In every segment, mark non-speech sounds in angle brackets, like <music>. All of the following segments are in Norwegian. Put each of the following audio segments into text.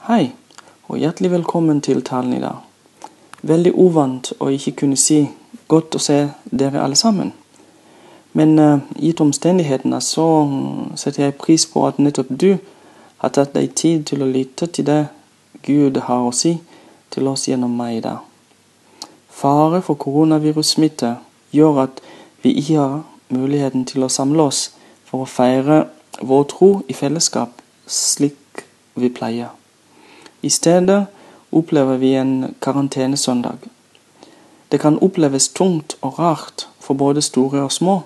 Hei, og hjertelig velkommen til talen i dag. Veldig uvant å ikke kunne si 'godt å se dere alle sammen'. Men uh, gitt omstendighetene så setter jeg pris på at nettopp du har tatt deg tid til å lytte til det Gud har å si til oss gjennom meg i dag. Fare for koronavirussmitte gjør at vi ikke har muligheten til å samle oss for å feire vår tro i fellesskap slik vi pleier. I stedet opplever vi en karantenesøndag. Det kan oppleves tungt og rart for både store og små,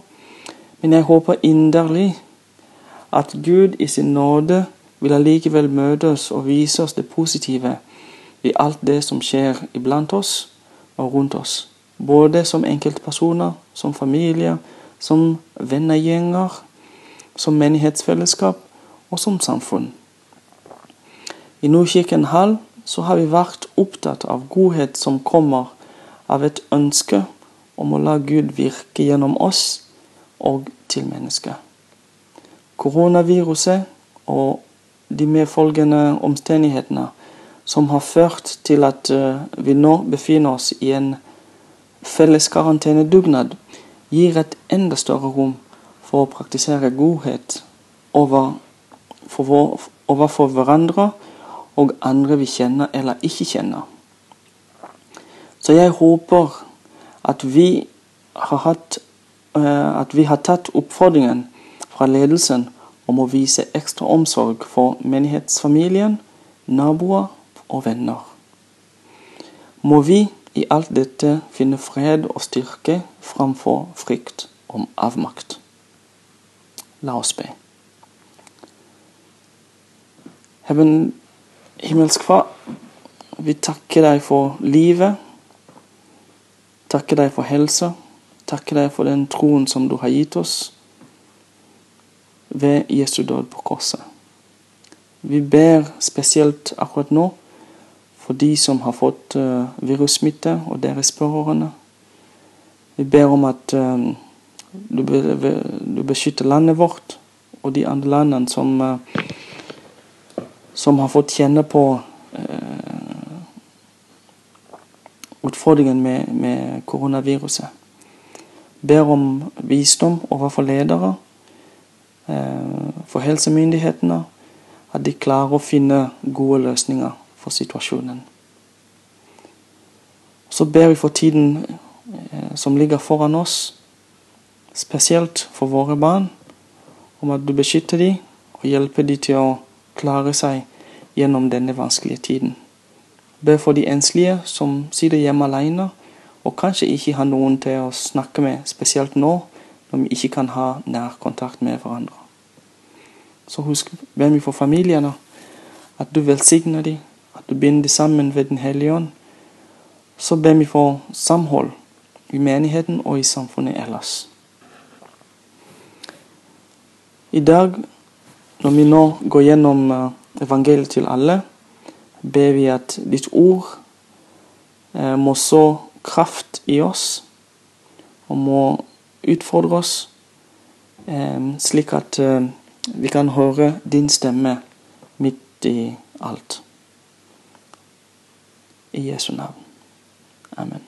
men jeg håper inderlig at Gud i sin nåde vil allikevel møte oss og vise oss det positive i alt det som skjer iblant oss og rundt oss. Både som enkeltpersoner, som familier, som vennegjenger, som menighetsfellesskap og som samfunn. I Nordkirken Hall så har vi vært opptatt av godhet som kommer av et ønske om å la Gud virke gjennom oss og til mennesket. Koronaviruset og de medfølgende omstendighetene som har ført til at eh, vi nå befinner oss i en felles karantenedugnad, gir et enda større rom for å praktisere godhet overfor, overfor hverandre og andre vi kjenner eller ikke kjenner. Så jeg håper at vi har, hatt, uh, at vi har tatt oppfordringen fra ledelsen om å vise ekstra omsorg for menighetsfamilien, naboer og venner. Må vi i alt dette finne fred og styrke framfor frykt om avmakt. La oss be. Heaven, himmelsk Far, vi takker deg for livet. Takker deg for helse. Takker deg for den troen som du har gitt oss ved Jesu død på korset. Vi ber spesielt akkurat nå for de som har fått uh, virussmitte, og deres pårørende. Vi ber om at uh, du, be, du, beskytter landet vårt og de andre landene som uh, som har fått kjenne på eh, utfordringen med, med, koronaviruset. Ber om visdom overfor ledere, eh, for helsemyndighetene, at de klarer å finne gode løsninger for situasjonen. Så ber vi for tiden eh, som ligger foran oss, spesielt for våre barn, om at du beskytter dem og hjelper dem til å klare seg gjennom denne vanskelige tiden. Be for de enslige som sitter hjemme alene og kanskje ikke har noen til å snakke med, spesielt nå når vi ikke kan ha nær kontakt med hverandre. Så husk, be vi for familiene, at du velsigner dem, at du binder dem sammen ved Den hellige ånd. Så ber vi for samhold i menigheten og i samfunnet ellers. I dag når vi nå går gjennom eh, evangeliet til alle, ber vi at ditt ord eh, må så kraft i oss og må utfordre oss, eh, slik at vi kan høre din stemme midt i alt. I Jesu navn. Amen.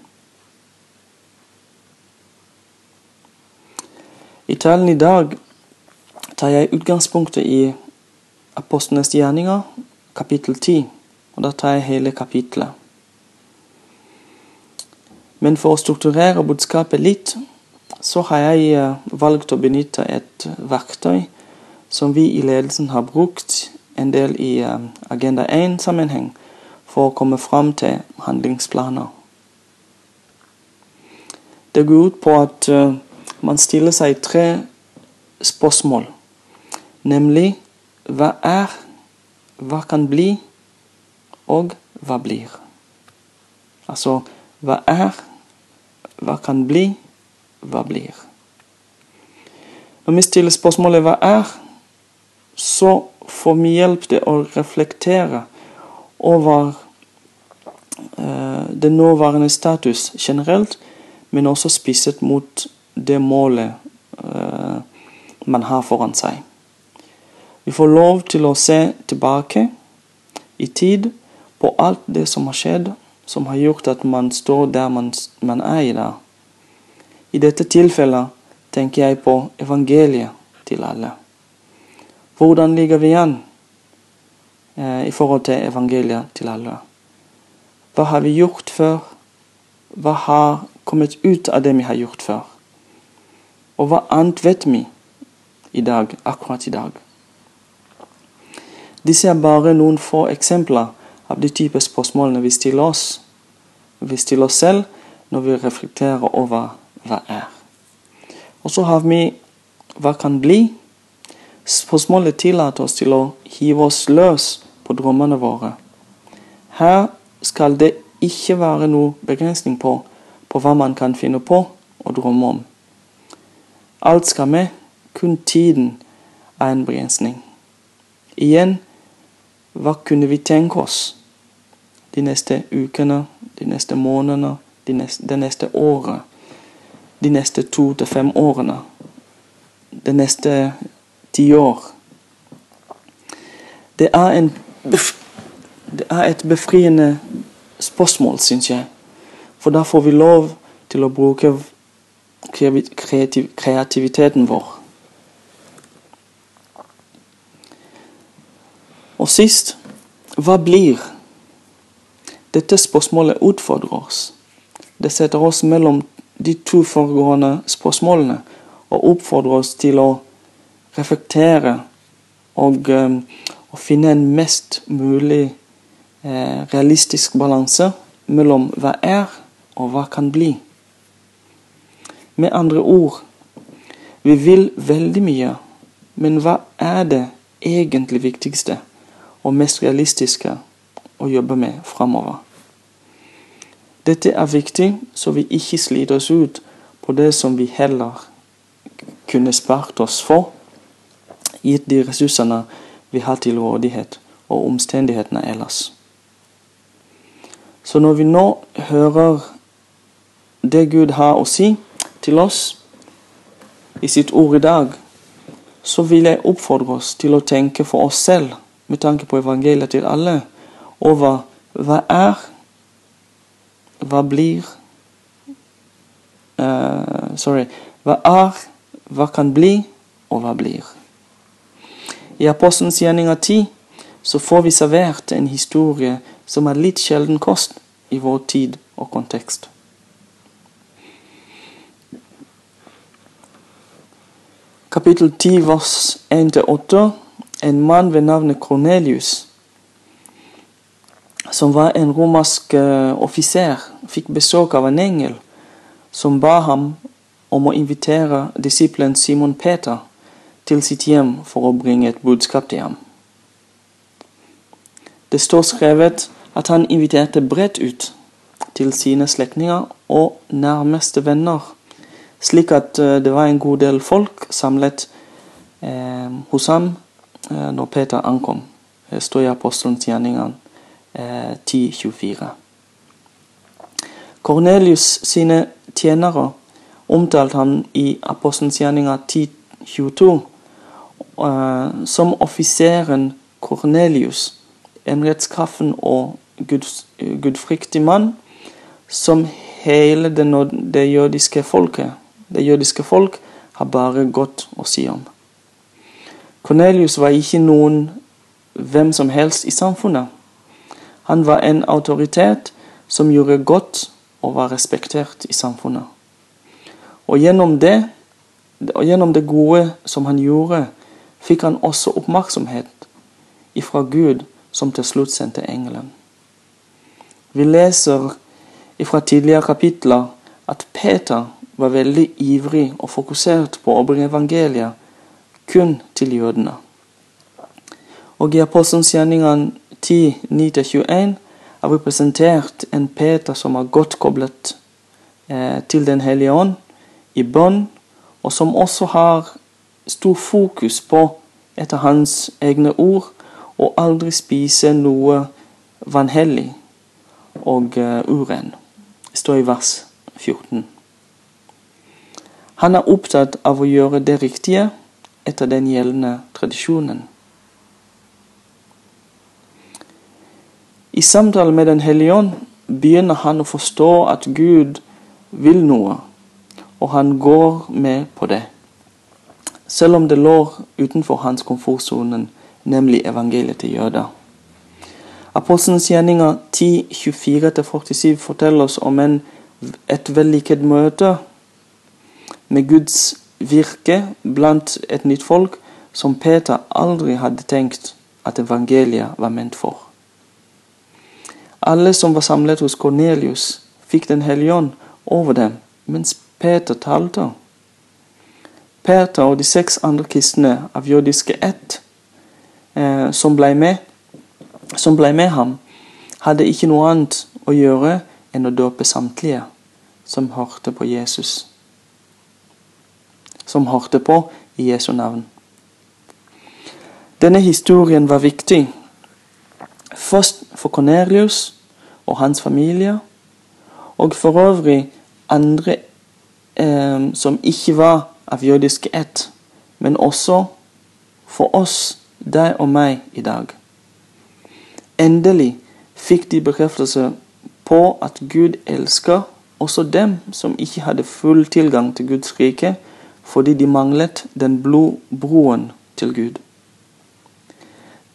I talen i dag tar jeg utgangspunktet i Apostlenes gjerninger, kapittel 10. Og da tar jeg hele kapittelet. Men for å strukturere budskapet litt, så har jeg eh, valgt å benytte et verktøy som vi i ledelsen har brukt en del i eh, Agenda 1-sammenheng for å komme fram til handlingsplaner. Det går ut på at eh, man stiller seg tre spørsmål Nemlig hva er, hva kan bli, og hva blir. Altså hva er, hva kan bli, hva blir. Når vi stiller spørsmålet 'hva er', så får vi hjelp til å reflektere over uh, den nåværende status generelt, men også spisset mot det målet uh, man har foran seg. Vi får lov til å se tilbake i tid på alt det som har skjedd, som har gjort at man står der man, man er i dag. I dette tilfellet tenker jeg på evangeliet til alle. Hvordan ligger vi an eh, i forhold til evangeliet til alle? Hva har vi gjort før? Hva har kommet ut av det vi har gjort før? Og hva annet vet vi i dag, akkurat i dag? Disse er bare noen få eksempler av de type spørsmålene vi stiller oss. Vi stiller oss selv når vi reflekterer over hva er. Og så har vi hva kan bli. Spørsmålet tillater oss til å hive oss løs på drømmene våre. Her skal det ikke være noe begrensning på, på hva man kan finne på og drømme om. Alt skal med, kun tiden er en begrensning. Igjen, hva kunne vi tenke oss de neste ukene, de neste månedene, de neste, det neste året, de neste to til fem årene, det neste tiår? Det er en det er et befriende spørsmål, syns jeg. For da får vi lov til å bruke kreativ kreativiteten vår. Og sist hva blir? Dette spørsmålet utfordrer oss. Det setter oss mellom de to foregående spørsmålene og oppfordrer oss til å reflektere og, og finne en mest mulig eh, realistisk balanse mellom hva er og hva kan bli. Med andre ord vi vil veldig mye, men hva er det egentlig viktigste og mest realistiske å jobbe med framover? Dette er viktig, så vi ikke sliter oss ut på det som vi heller kunne spart oss for, gitt de ressursene vi har til rådighet og omstendighetene ellers. Så når vi nå hører det Gud har å si til oss i sitt ord i dag, så vil jeg oppfordre oss til å tenke for oss selv, med tanke på evangeliet til alle, over hva er, hva blir uh, Sorry. Hva er, hva kan bli, og hva blir. I Apostelens gjerninger 10 så får vi servert en historie som er litt sjelden kost i vår tid og kontekst. Kapittel 10, vers 1-8. En mann ved navnet Cornelius, som var en romersk uh, offiser, fikk besøk av en engel som ba ham om å invitere disiplen Simon Peter til sitt hjem for å bringe et budskap til ham. Det står skrevet at han inviterte bredt ut til sine slektninger og nærmeste venner, slik at eh, det var en god del folk samlet eh, hos ham eh, når Peter ankom. Det står i Apostelens gjerninger eh, 10.24. Kornelius sine tjenere omtalte han i Apostelens gjerninger 10.22 eh, som offiseren Kornelius en rettskaffen og guds, gudfryktig mann som hele det, det, jødiske folket, det jødiske folk har bare godt å si om. Cornelius var ikke noen hvem som helst i samfunnet. Han var en autoritet som gjorde godt og var respektert i samfunnet. Og gjennom det, og gjennom det gode som han gjorde, fikk han også oppmerksomhet ifra Gud som til slutt sendte engelen. Vi leser fra tidligere kapitler at Peter var veldig ivrig og fokusert på å bringe evangeliet kun til jødene. Og i Apostelens gjerninger 10.9-21 er vi presentert en Peter som er godt koblet eh, til Den hellige ånd i bønn, og som også har stor fokus på, etter hans egne ord, og aldri spise noe vanhellig og eh, uren. Det står i vers 14. Han er opptatt av å gjøre det riktige etter den gjeldende tradisjonen. I samtale med Den hellige ånd begynner han å forstå at Gud vil noe, og han går med på det. Selv om det lå utenfor hans komfortsonen, nemlig evangeliet til jøder. Apostelens gjerninger 10.24-47 forteller oss om en, et vellykket møte med Guds virke blant et nytt folk som Peter aldri hadde tenkt at evangeliet var ment for. Alle som var samlet hos Kornelius, fikk Den hellige ånd over dem mens Peter talte. Peter og de seks andre kristne av jødiske ett eh, som ble med, som ble med ham, hadde ikke noe annet å gjøre enn å døpe samtlige som hørte på Jesus. Som hørte på i Jesu navn. Denne historien var viktig, først for Cornelius og hans familie, og for øvrig andre eh, som ikke var av jødisk ett, men også for oss, deg og meg, i dag. Endelig fikk de bekreftelse på at Gud elsker også dem som ikke hadde full tilgang til Guds rike, fordi de manglet den broen til Gud.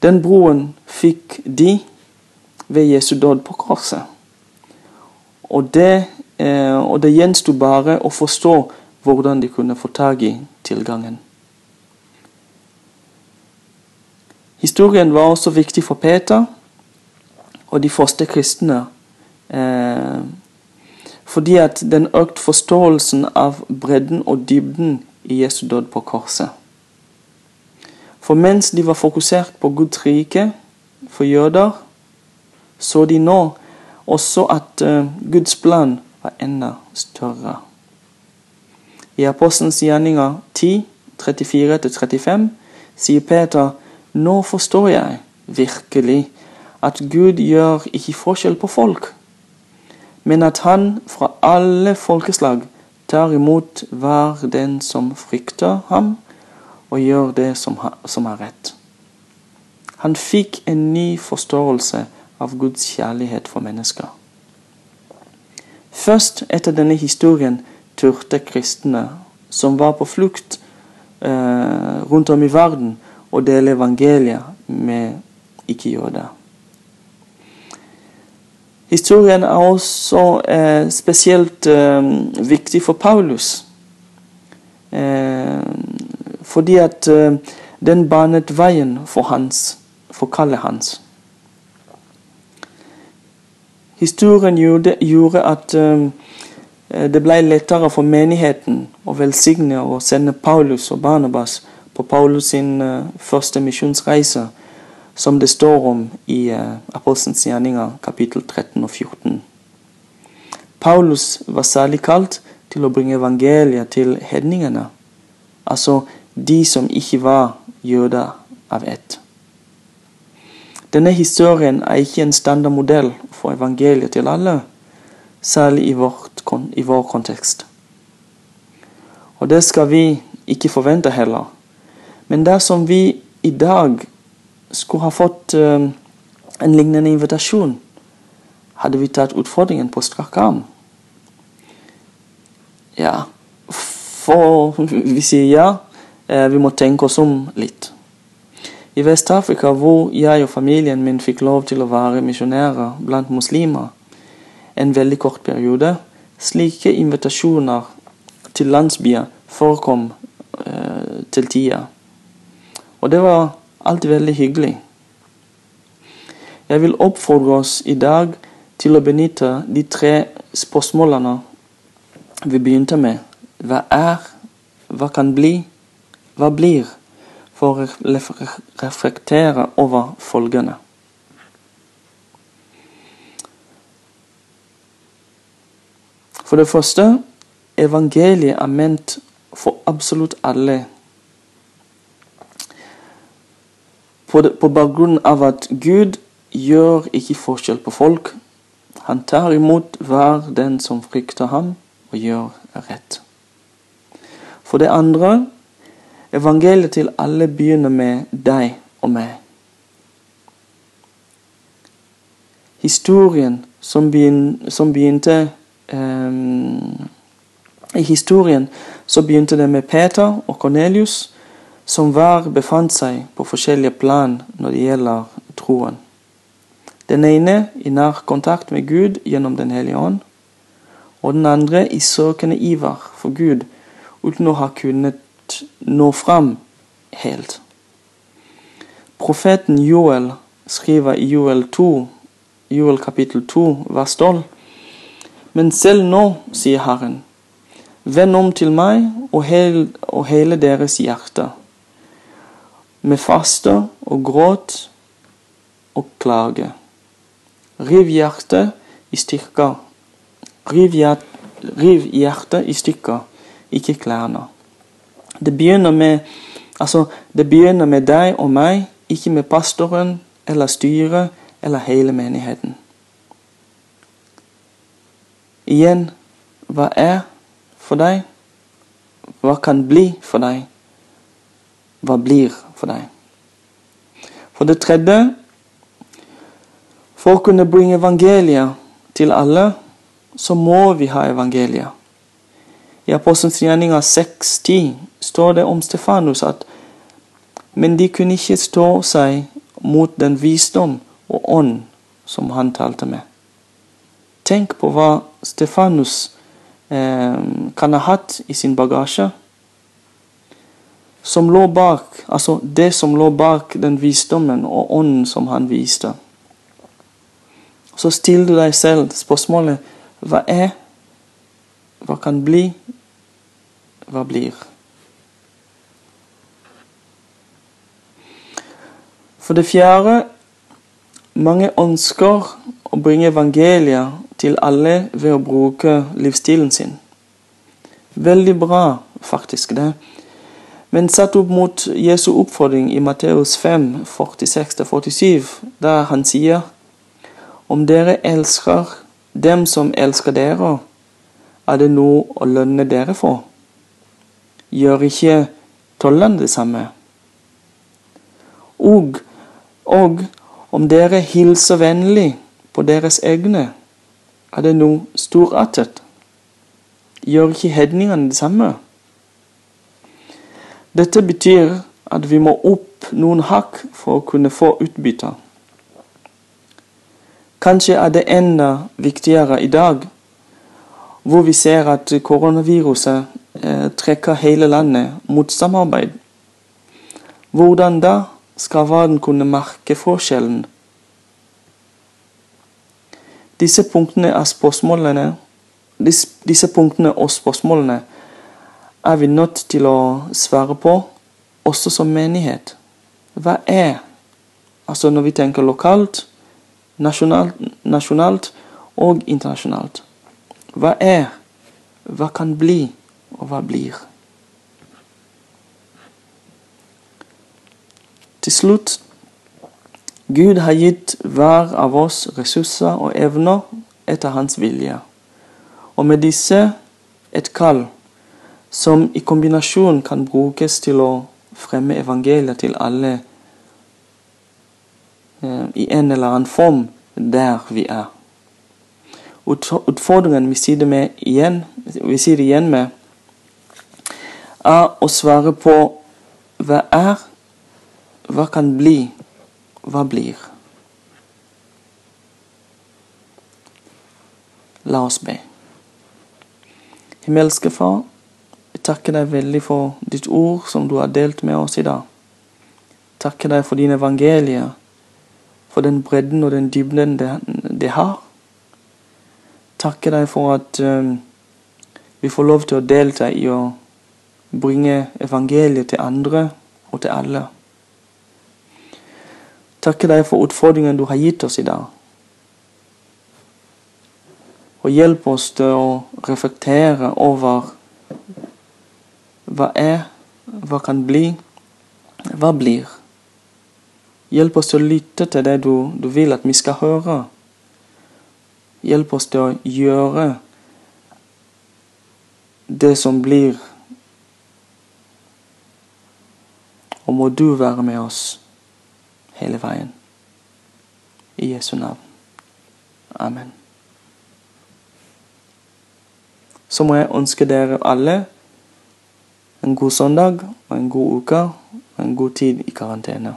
Den broen fikk de ved Jesu død på korset. Og det, eh, og det gjensto bare å forstå hvordan de kunne få tak i tilgangen. Historien var også viktig for Peter og de første kristne. Eh, fordi at den økte forståelsen av bredden og dybden i Jesu død på korset. For mens de var fokusert på Guds rike for jøder, så de nå også at uh, Guds plan var enda større. I Apostelens gjerninger 10, 34-35 sier Peter nå forstår jeg virkelig at Gud gjør ikke forskjell på folk, men at han fra alle folkeslag tar imot hver den som frykter ham, og gjør det som, er rett. Han fikk en ny forståelse av Guds kjærlighet for mennesker. Først etter denne historien turte kristne som var på flukt eh, rundt om i verden, å dele evangeliet med ikke-jøder. Historien er også eh, spesielt eh, viktig for Paulus. Eh, fordi at eh, den banet veien for hans, for kallet hans. Historien gjorde, gjorde at uh, det ble lettere for menigheten å velsigne og sende Paulus og Barnabas på Paulus sin første misjonsreise, som det står om i uh, Apostelens gjerninger kapittel 13 og 14. Paulus var særlig kalt til å bringe evangeliet til hedningene, altså de som ikke var jøder av ett. Denne historien er ikke en standardmodell for evangeliet til alle, særlig i, vårt, i vår kontekst. Og det skal vi ikke forvente heller. Men dersom vi i dag skulle ha fått uh, en lignende invitasjon, hadde vi tatt utfordringen på strak arm. Ja, for <laughs> vi sier ja, eh, vi må tenke oss om litt. I Vest-Afrika, hvor jeg og familien min fikk lov til å være misjonærer blant muslimer en veldig kort periode, slike invitasjoner til landsbyer forekom eh, til tida. Og det var alltid veldig hyggelig. Jeg vil oppfordre oss i dag til å benytte de tre spørsmålene vi begynte med. Hva er? Hva kan bli? Hva blir? for å reflektere over følgende. For det første evangeliet er ment for absolutt alle. På, det, på bakgrunn av at Gud gjør ikke forskjell på folk. Han tar imot hver den som frykter ham, og gjør rett. For det andre Evangeliet til alle begynner med deg og meg. historien som, begyn, som begynte um, I historien så begynte det med Peter og Kornelius, som hver befant seg på forskjellige plan når det gjelder troen. Den ene i nær kontakt med Gud gjennom Den hellige ånd, og den andre i søkende iver for Gud uten å ha kunnet nå fram helt. Profeten Joel skriver i Joel 2, Joel kapittel 2, vers 12. Men selv nå, sier Herren, vend om til meg og, og hele deres hjerte, med faste og gråt og klage. Riv hjertet i stykker. Riv, hjert, riv hjertet i stykker, ikke klærne. Det begynner med Altså, det begynner med deg og meg, ikke med pastoren eller styret eller hele menigheten. Igjen, hva er for deg? Hva kan bli for deg? Hva blir for deg? For det tredje, for å kunne bringe evangeliet til alle, så må vi ha evangeliet. I Apostelens gjerninger 6.10 står det om Stefanus at men de kunne ikke stå seg mot den visdom og ånd som han talte med. Tenk på hva Stefanus eh, kan ha hatt i sin bagasje. Som lå bak, altså det som lå bak den visdommen og ånden som han viste. Så still du deg selv spørsmålet hva er, hva kan bli, hva blir? For det fjerde mange ønsker å bringe evangeliet til alle ved å bruke livsstilen sin. Veldig bra, faktisk, det. Men satt opp mot Jesu oppfordring i Matteus 5, 46-47, der han sier om dere elsker dem som elsker dere, er det noe å lønne dere for. Gjør ikke tollerne det samme? Og og om dere hilser vennlig på deres egne, er det noe storartet. Gjør ikke hedningene det samme? Dette betyr at vi må opp noen hakk for å kunne få utbytte. Kanskje er det enda viktigere i dag, hvor vi ser at koronaviruset eh, trekker hele landet mot samarbeid. Hvordan da? skal verden kunne merke forskjellen. Disse punktene, spørsmålene, disse punktene og spørsmålene er vi nødt til å svare på, også som menighet. Hva er Altså når vi tenker lokalt, nasjonalt, nasjonalt og internasjonalt. Hva er, hva kan bli, og hva blir? Til slutt Gud har gitt hver av oss ressurser og evner etter hans vilje. Og med disse et kall som i kombinasjon kan brukes til å fremme evangeliet til alle eh, i en eller annen form der vi er. Utfordringen vi det, med igjen, vi det igjen med, er å svare på hva er hva kan bli? Hva blir? La oss be. Himmelske Far, takker deg veldig for ditt ord som du har delt med oss i dag. Takker deg for dine evangelier, for den bredden og den dybden det, det har. Takker deg for at um, vi får lov til å delta i å bringe evangeliet til andre og til alle Takker deg for utfordringen du har gitt oss i dag. Og hjelp oss til å reflektere over hva er, hva kan bli, hva blir. Hjelp oss til å lytte til det du, du vil at vi skal høre. Hjelp oss til å gjøre det som blir. Og må du være med oss hele veien. I Jesu navn. Amen. Så må jeg ønske dere alle en god søndag og en god uke og en god tid i karantene.